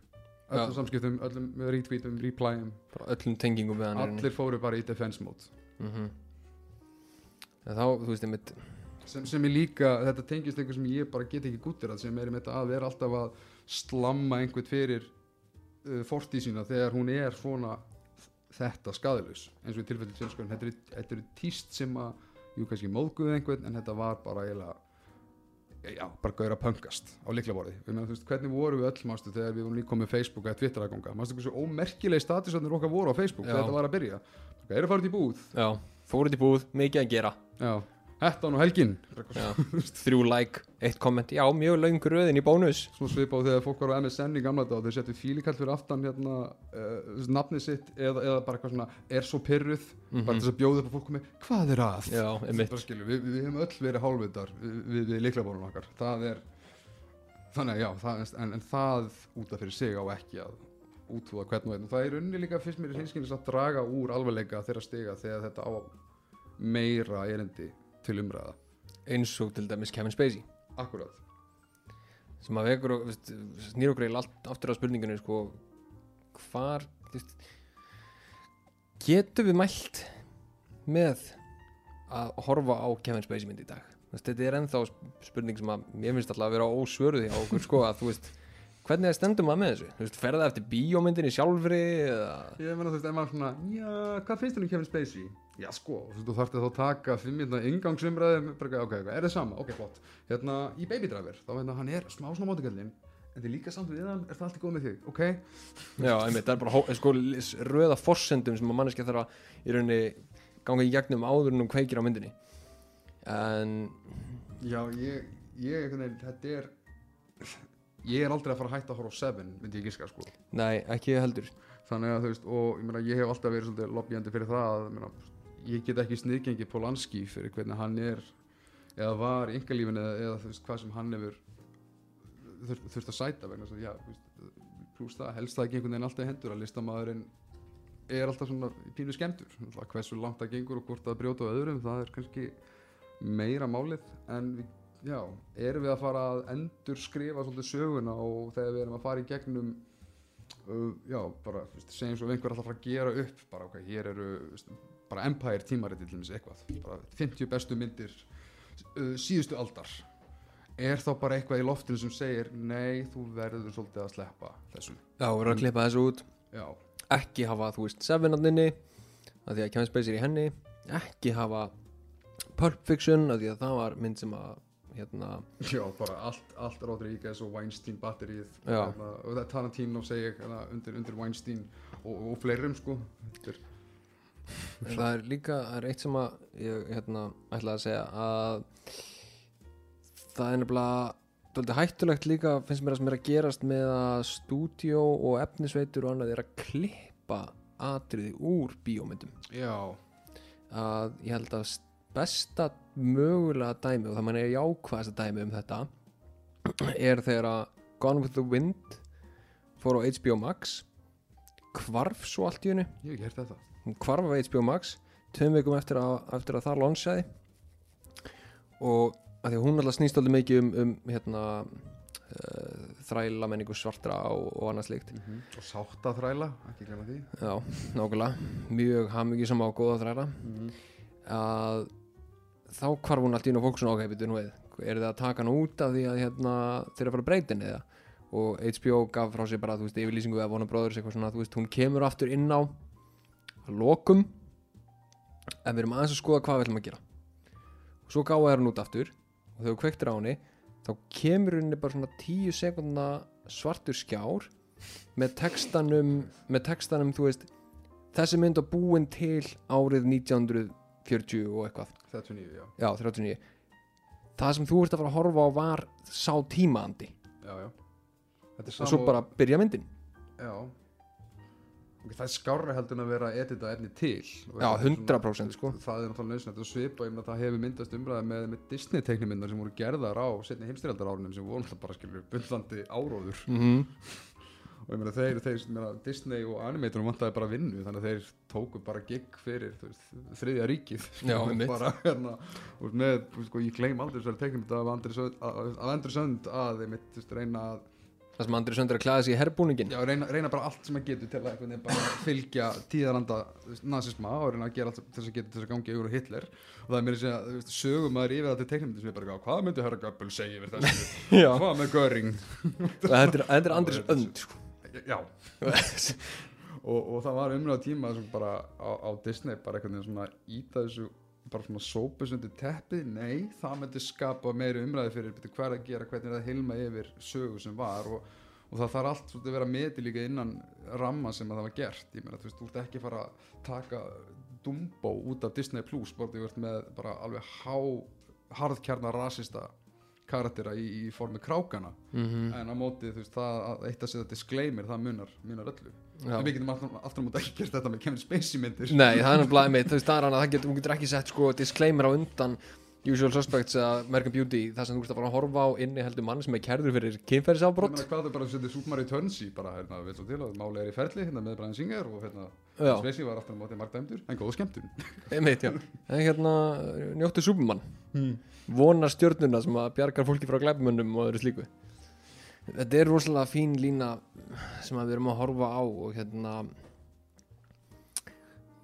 Öllum Já. samskiptum, öllum retweetum, replyum. Bara öllum tengingum við hann. Allir fóru bara í defense mode. Mm en þá, þú veist, einmitt sem, sem er líka, þetta tengist einhver sem ég bara get ekki gúttir að sem er með þetta að vera alltaf að slamma einhvern fyrir uh, fortíð sína þegar hún er svona þetta skadalaus eins og í tilfelli tjönskjörn, þetta þetta er tíst sem að jú kannski móðguðu einhvern en þetta var bara eiginlega já, bara gauður að pöngast á liklaborði Ég meina, þú veist, hvernig voru við öll mástu þegar við vorum líka komið Facebook eða Twitter að ganga mástu hversu ómerkileg statusarnir okkar voru á Facebook Já. þegar þetta var að byrja? Það er að fara út í búð. Já, fóruð í búð, mikið að gera. Já, hettan og helgin. Þrjú like, eitt komment já, mjög laung röðin í bónus. Svo svipa á þegar fólk var á MSN í gamla dag og þeir settu fílikall fyrir aftan hérna uh, nafnið sitt eða, eða bara eitthvað svona er svo pyrruð bara til þess að bjóða upp að fólk komi hvað er að? Mhm. já, skilur, við, við hefum öll verið hálfvitar við, við, við liklabórun okkar. Það er þannig já, það, en, en það út af fyrir sig á ekki að útfúða hvern og einn. Og það er unni líka fyrst mér í hinskynnis að draga úr alvarleika þeirra stiga þegar þetta á meira erindi til umræða. Eins og til dæmis Kevin Spacey. Akkurat. Sem að vekur og snýr okkur eiginlega allt aftur á spurningunni sko, hvar veist, getum við mælt með að horfa á Kevin Spacey mynd í dag? Veist, þetta er ennþá sp- spurning sem að mér finnst alltaf að vera ósvöruði á okkur sko, að þú veist, hvernig er stendum maður með þessu? Þú veist, ferða eftir bíómyndinni sjálfri eða, Ég meina þú veist, ef maður svona, já, hvað finnst þér um Kevin Spacey? Já, sko, þú þarfti þá að taka fimm minna ingangsumræðum, bara, ok, ok, er það sama? Ok, flott. Hérna, í Baby Driver, þá hérna, hann er smá svona mótikallinn, en þið líka samt við hann, er það allt í góð með þig, ok? já, einmitt, það er bara sko, röða forsendum sem að manneskja þarf að í rauninni ganga í gegnum áður en hún kveikir á myndinni en Já, ég, ég, veginn, þetta er, ég er aldrei að fara að hætta að horfa á Seven, myndi ég giska, sko. nei, ekki heldur Þannig að, þú veist, og ég meina, ég hef alltaf verið svolítið lobbyandi fyrir það, að, meina, ég get ekki sniðgengi Polanski fyrir hvernig hann er, eða var í yngalífinu, eða, eða þú veist, hvað sem hann hefur þurft, þurft að sæta vegna að, já, pluss það, helst það ekki einhvern veginn alltaf hendur að listamæðurinn er alltaf svona pínu skemmtur, hversu langt það gengur og hvort það brjóta á öðrum, það er kannski meira málið, en við, já, erum við að fara að endur skrifa svolítið söguna og þegar við erum að fara í gegnum uh, já, bara, segjum svo einhver ætlar að gera upp, bara, ok, hér eru bara Empire tímariti til dæmis eitthvað, bara 50 bestu myndir uh, síðustu aldar. Er þá bara eitthvað í loftinu sem segir nei, þú verður svolítið að sleppa þessu, Já, erum að klippa þessu út. Já, ekki hafa, þú veist, Seven-andinni að því að Kevin Spacey er í henni. Ekki hafa Pulp Fiction að því að það var mynd sem að hérna, já, bara allt, allt Rodriguez og Weinstein batterið hérna, og það er Tarantino segi ég hérna, undir, undir Weinstein og, og fleirum sko. Þetta er, það er líka það er eitt sem að ég hérna, ætla að segja að það er nefnilega hættulegt líka finnst mér að sem er að gerast með að stúdíó og efnisveitur og annað er að klippa atriði úr bíómyndum. Já, að ég held að besta mögulega dæmi og það mann er jákvæðast dæmi um þetta er þegar að Gone with the Wind fór á HBO Max hvarf svo allt í hennu ég hef ekki hert þetta hún hvarf á HBO Max tveim vikum eftir eftir að það launchaði. Og að því að hún alltaf snýst alltaf mikið um, um hérna uh, þræla menningu svartra og, og annað slíkt. Og sáttaþræla, ekki glemma því. Já, nákvæmlega, mjög hamingi sem á góða þræla. Að þá hvarf hún allt í einu og fólk svona ok, veitu nú við, er þið að taka hann út af því að hérna, þeir eru að fara henni eða? Og HBO gaf frá sér bara, þú veist, yfirlýsingu eða vona bróður eitthvað svona, þú veist, hún kemur aftur inn á að lokum en við erum aðeins að skoða hvað við ætlum að gera. Og svo gáða þær hann út aftur. Og þegar þú kveiktir á henni þá kemur henni bara svona tíu sekundna svartur skjár með textanum með textanum, þú veist þessi mynd var búin til árið 1940 og eitthvað. 39, já, já, 39 það sem þú ert að fara að horfa á var sá tímaandi. Já, já. Og svo bara byrja myndin. Já Það er skárra heldur en að vera að edita efni til. Já, þetta er 100% sko. Það er náttúrulega nöðsynlegt og svipa ég meina það hefur myndast umræði með, með Disney teiknumyndar sem voru gerðar á setni heimstyrjaldarárunum sem voru bara skilur bundlandi áróður. Mm og ég meina þeir, þeir meina, Disney og animatorum vantaði bara vinnu þannig að þeir tóku bara gig fyrir veist, þriðja ríkið. Já, bara hérna og með, sko, ég gleym aldrei þessari teiknumynd af Andri Sönd að, að þeim reyna að það sem Andri Söndur að klæða sig í herbúningin Já, reyna, reyna bara allt sem að getur til að bara fylgja tíðaranda nazisma og reyna að gera allt þess að getur til þess að gangi yfir og Hitler. Og það er mér að segja, þú veist, sögum maður yfir það til teiknumyndi sem er bara, hvað myndi herra Göbbel segja yfir þessu, hvað með Göring? Þetta er, Andris önd sko. já, og, og það var umræða tíma sem bara á, á Disney bara veginn svona íta þessu bara svona sópus undir teppið, nei, það myndi skapa meiri umræði fyrir betur hvað er að gera, hvernig er að hilma yfir sögu sem var og, og það þarf allt svolítið að vera metið líka innan ramma sem að það var gert, ég meina þú veist, þú ert ekki að fara að taka Dumbo út af Disney Plus, bara þú ert með bara alveg há, harðkjarnar rasista karaktera í, í formi krákana. Mm en á móti þú veist það að eitt að setja disclaimer það munar, munar öllu. Já. en við getum á móti ekki gert þetta með Kevin Spacey myndir. Nei, það er náttúrulega einmitt, þú veist, það er hann að það getur, hún getur ekki sett sko disclaimer á undan Usual Suspects eða American Beauty þar sem þú ert að fara að horfa á inni heldur mann sem er kærður fyrir kynferðisábrott hvað þau bara setja Super Mario Turnsy bara hérna, við svo til að máli er í ferli hérna með Brian Singer og hérna Spacey var aftur á móti margt dæmdur en einmitt, já. En hérna, njóttu Superman. Vonar stjörnuna sem að bjargar fólki frá glæbmönnum og öðru slíku. Þetta er rosalega fín lína sem við erum að horfa á og hérna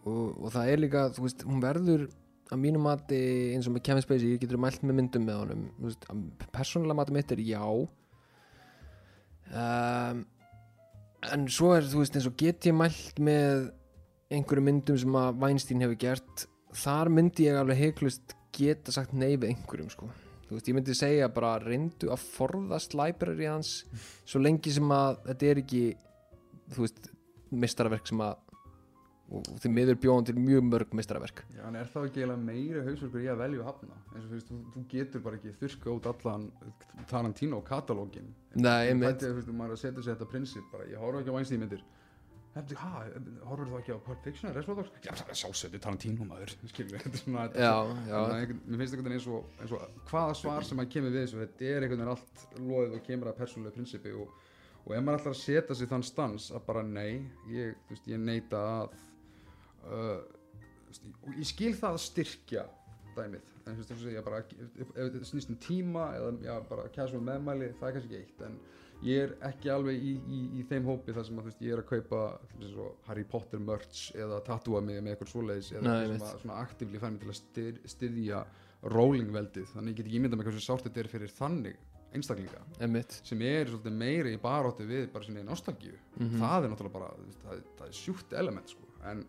og, og það er líka, þú veist, hún verður að mínu mati eins og með Kevin Spacey ég getur mælt með myndum með honum? Persónulega mati mitt er já. Um, en svo er þú veist eins og get ég mælt með einhverju myndum sem að Weinstein hefur gert þar myndi ég alveg heiklust geta sagt nei við einhverjum sko. Þú veist, ég myndi segja bara reyndu að forðast library hans svo lengi sem að þetta er ekki þú veist, mistaraverk sem að og því miður bjóðan til mjög mörg mistaraverk Já, en er það ekki eiginlega meiri hausverkur í að velja að hafna? Eins og þú veist, þú, getur bara ekki þurrka út allan Tarantino katalógin Nei, einmitt. Þú veist, maður er að setja sér þetta prinsip bara, ég horfa ekki á Weinstein myndir horfur þú ekki á Pulp Fiction eða Reservoir Dogs? Já, það er sjálfsögðu Tarantino maður, skilur við, þetta er svona mér finnst einhvern veginn eins og, eins og hvaða svar sem að kemur við þessu þetta er einhvern veginn allt loðið og kemur að persónulegu prinsipi og, og ef maður ætlar að setja sig þann stans að bara nei ég, þú veist, ég neita að uh, veist, og ég skil það að styrkja dæmið. En þú veist, segja bara ef, ef þetta snýst um tíma eða já, bara casual meðmæli það er kannski ekki eitt en ég er ekki alveg í, í, í þeim hópi þar sem að veist, ég er að kaupa svo Harry Potter merch eða tattúa mig með eitthvað svoleiðis eða Nei, sem að svona aktífli fær mig til að styr, styðja rolling veldið þannig ég get ekki ímyndað með hversu sárt þetta er fyrir þannig einstaklinga. Einmitt. Sem er svolítið meiri í baróttu við bara sinni nostalgíu. Mhm. það er náttúrulega bara, veist, það, það er sjúkt element sko. en,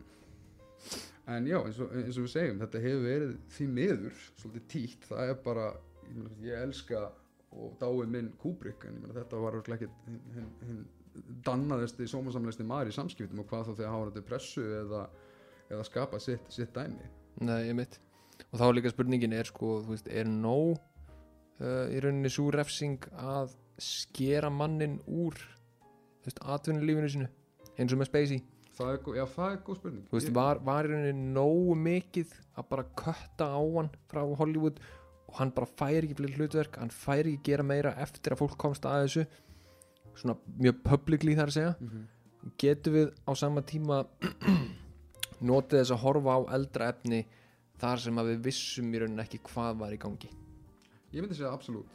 en já eins og, eins og við segjum, þetta hefur verið því miður, svolítið títt. Það er bara, ég, meina, ég elska og dái minn Kubrick en ég meina, þetta var örugglega ekki hinn, hinn, hinn dannaðasti sómasamlegsti maður í samskiptum og hvað þá þegar hafa þetta pressu eða, eða skapa sitt, sitt dæmi. Nei, einmitt. Og þá líka spurningin er sko, þú veist, er nóg uh, í rauninni svo refsing að skera mannin úr þú veist, atvinnulífinu sinu eins og með Spacey? Það er, já, það er góð spurning. Þú veist, Ég- var, var í rauninni nógu mikið að bara kötta á hann frá Hollywood og hann bara fær ekki fleiri hlutverk hann fær ekki gera meira eftir að fólk komst að þessu svona mjög publicly þar að segja. Mhm. getum við á sama tíma notið þess að horfa á eldra efni þar sem að við vissum í rauninni ekki hvað var í gangi? Ég myndi segja absolutt.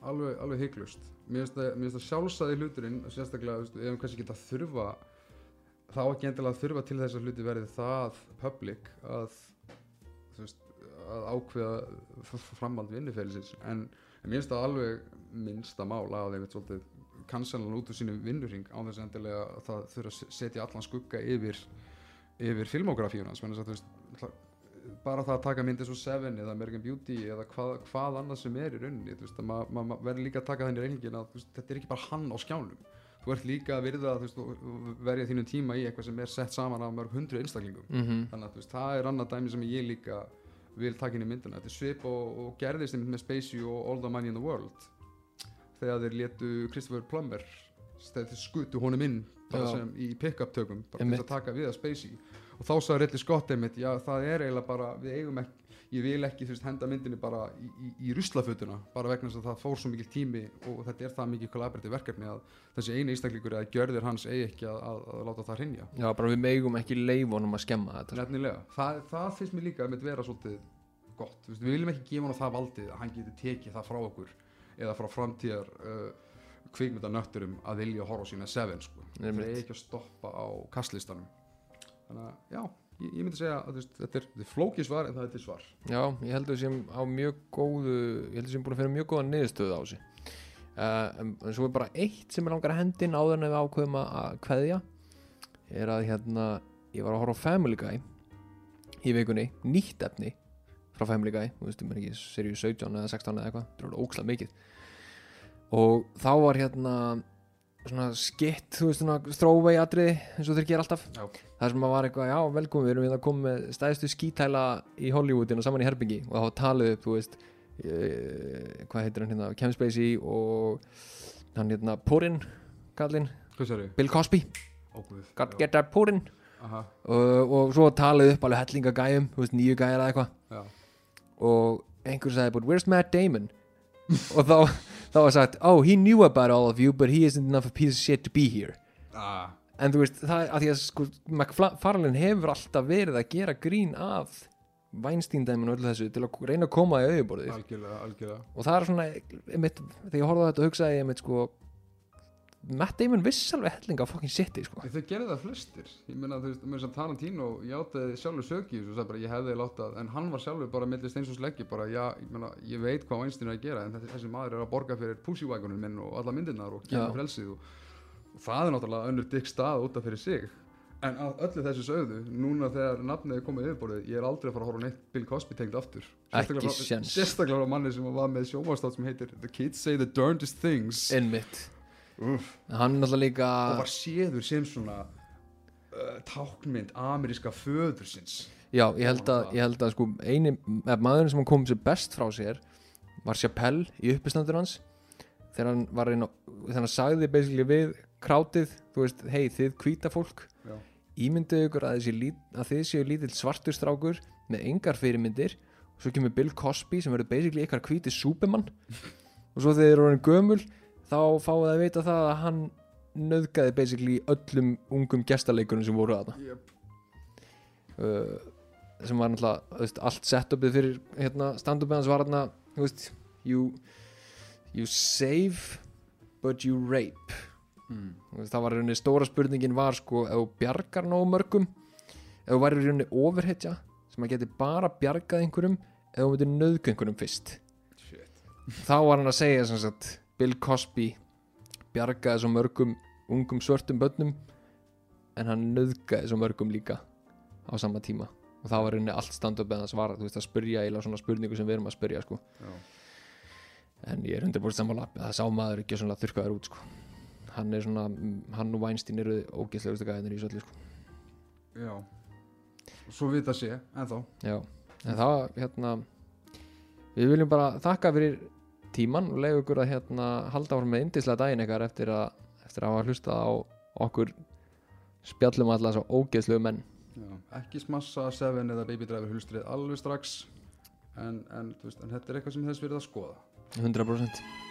Alveg, alveg hygglust mér finnst það, sjálfsæði hluturinn sérstaklega, ef við kannski geta þurfa þá ekki endilega þurfa til þess að hluti verði það public að að ákveða f- f- framhald vinnuferðisins en, en mér finnst það alveg minnsta mál að þeim svolítið kansalan út úr sínum vinnurring á þess endilega að það þurfa að setja allan skugga yfir yfir filmografíuna að bara það að taka myndi svo Seven eða American Beauty eða hvað, hvað annað sem er í rauninni að maður ma ma verður líka að taka þenni reyningin að veist, þetta er ekki bara hann á skjánum. Þú ert líka að virða veist, verja þínu tíma í eitthvað sem er sett saman af mörg hundru einstaklingum. Mm -hmm. þannig að veist, það er annað dæmi sem ég líka vil taka inn í myndina. Þetta er svip og, og gerðist með Spacey og All the Money in the World. Þegar þeir letu Christopher Plummer þegar þeir skutu honum inn sem í pick-up tökum bara til að taka við að Spacey. Og þá sagði Ridley Scott einmitt já það er eiginlega bara við eigum ekki ég vil ekki veist henda myndinni bara í, í, í ruslafötuna bara vegna þess að það fór svo mikil tími og þetta er það mikið kollaborativ verkefni að þessi eini einstaklingur eða gjörðir hans eigi ekki að, að, að láta það hrinja Já, bara við megum ekki leifunum að skemma þetta sko. Nefnilega, það, það finnst mér líka að mitt vera svolítið gott, veist, við viljum ekki gefa hann það valdið að hann geti tekið það frá okkur eða frá framtíðar uh, kvikmyndanötturum að vilja horfa sína Seven sko. það er ekki að stoppa á kastlistanum. Þannig að já, ég, ég myndi segja að veist, þetta er, er flókið svar en það er til svar. Já, ég held að við séum á mjög góðu ég held að við séum búin að finna mjög góða niðurstöðu á þessu. Uh, en, en svo er bara eitt sem er langar að hendin áður en við ákveðum að, að kveðja er að hérna ég var að horfa á Family Guy í vikunni, nýtt efni frá Family Guy þú veist, ég meina ekki seríu 17 eða 16 eða eitthvað það er ókslega mikið. Og þá var hérna svona skitt, þú veist, svona throwaway atriði eins og þeir gera alltaf. Já. það sem var eitthvað, já, velkomin, við erum við að koma með stæðstu skítæla í Hollywoodinu saman í herbyggi og það var talið upp, þú veist e, hvað heitir hann hérna, Kevin Spacey og hann hérna Purin, kallinn? Bill Cosby. Got get that Purin. Aha, og, og svo talið upp alveg hellinga gæjum, þú veist, nýju gæjar eða eitthvað. Og einhver sagði, but where's Matt Damon? Og þá, þá var sagt oh, he knew about all of you, but he isn't enough a piece of shit to be here. Ah, en þú veist, það að því að sko McFarlane hefur alltaf verið að gera grín af Weinstein-dæminu og öllu þessu til að reyna að koma í auðuborðið og það er svona, einmitt, þegar ég horfði á þetta hugsaði ég einmitt sko Matt Damon viss alveg hellinga af fucking shiti sko. Þau gerði það flestir. Ég meina, þú veist, með þess að Tarantino játaði sjálfur söki og sagði bara, ég hefði látað en hann var sjálfur bara millist eins og sleggi bara, já, ég meina, ég veit hvað Weinstein er að gera en þessi, þessi maður er að borga fyrir pussywagonun minn og alla myndirnar og Já. gefa frelsið og, og það er náttúrulega önnur dykk stað út af fyrir sig. En öllu þessu sögðu núna þegar nafnið er komið yfirborðið ég er aldrei að fara að horfa á neitt Bill Cosby tengd aftur. Sérstaklega frá- á manni sem var með sjómastátt sem heitir The Kids Say the Darndest Things. Einmitt Úff. hann er náttúrulega líka og var séður sem svona uh, táknmynd ameríska föðursins. Já, ég held að, ég held að sko eini eða maðurinn sem kom sér best frá sér var Chappelle í uppistandur hans. Þegar hann var inn á þegar hann sagði basically við krátið þú veist, hei þið hvíta fólk Já. ímyndið ykkur að, lít, að þið séu lítill svartur strákur með engar fyrirmyndir. Og svo kemur Bill Cosby sem verður basically ykkar hvíti súpimann og svo þegar þið eru orðin gömul þá fáið að vita það að hann nöðgaði basically öllum ungum gestaleikunum sem voru að yep. uh, sem var náttúrulega veist, allt setupið fyrir hérna, stand-upið hans var veist, you, you save but you rape mm. Veist, það var rauninni stóra spurningin var sko ef þú bjargar nógu mörgum ef þú væri rauninni overhitja sem að geti bara bjargað einhverjum ef þú myndir einhverjum fyrst Shit. þá var hann að segja sem sagt Bill Cosby bjargaði svo mörgum ungum svörtum börnum en hann nöðgaði svo mörgum líka á sama tíma. Og það var rauninni allt stand-up eða svara, þú veist að spyrja eða svona spurningu sem við erum að spyrja sko. En ég er 100% sammála. Það sá maður ekki svona þurrkaður út sko. Hann er svona, hann og Weinstein eru ógeðslegustu gæðinir í svolítið sko. Já. svo vita sé, ennþá. Já, en það hérna við viljum bara þakka fyrir tíman og leiða ykkur að hérna halda áfram með indislega daginn ykkar eftir eftir að hafa hlusta á okkur spjallum allar svo ógeðslegu menn Já. ekki smassa Seven eða Baby Driver hulstrið alveg strax en, en, veist, en þetta er eitthvað sem þess verið að skoða 100%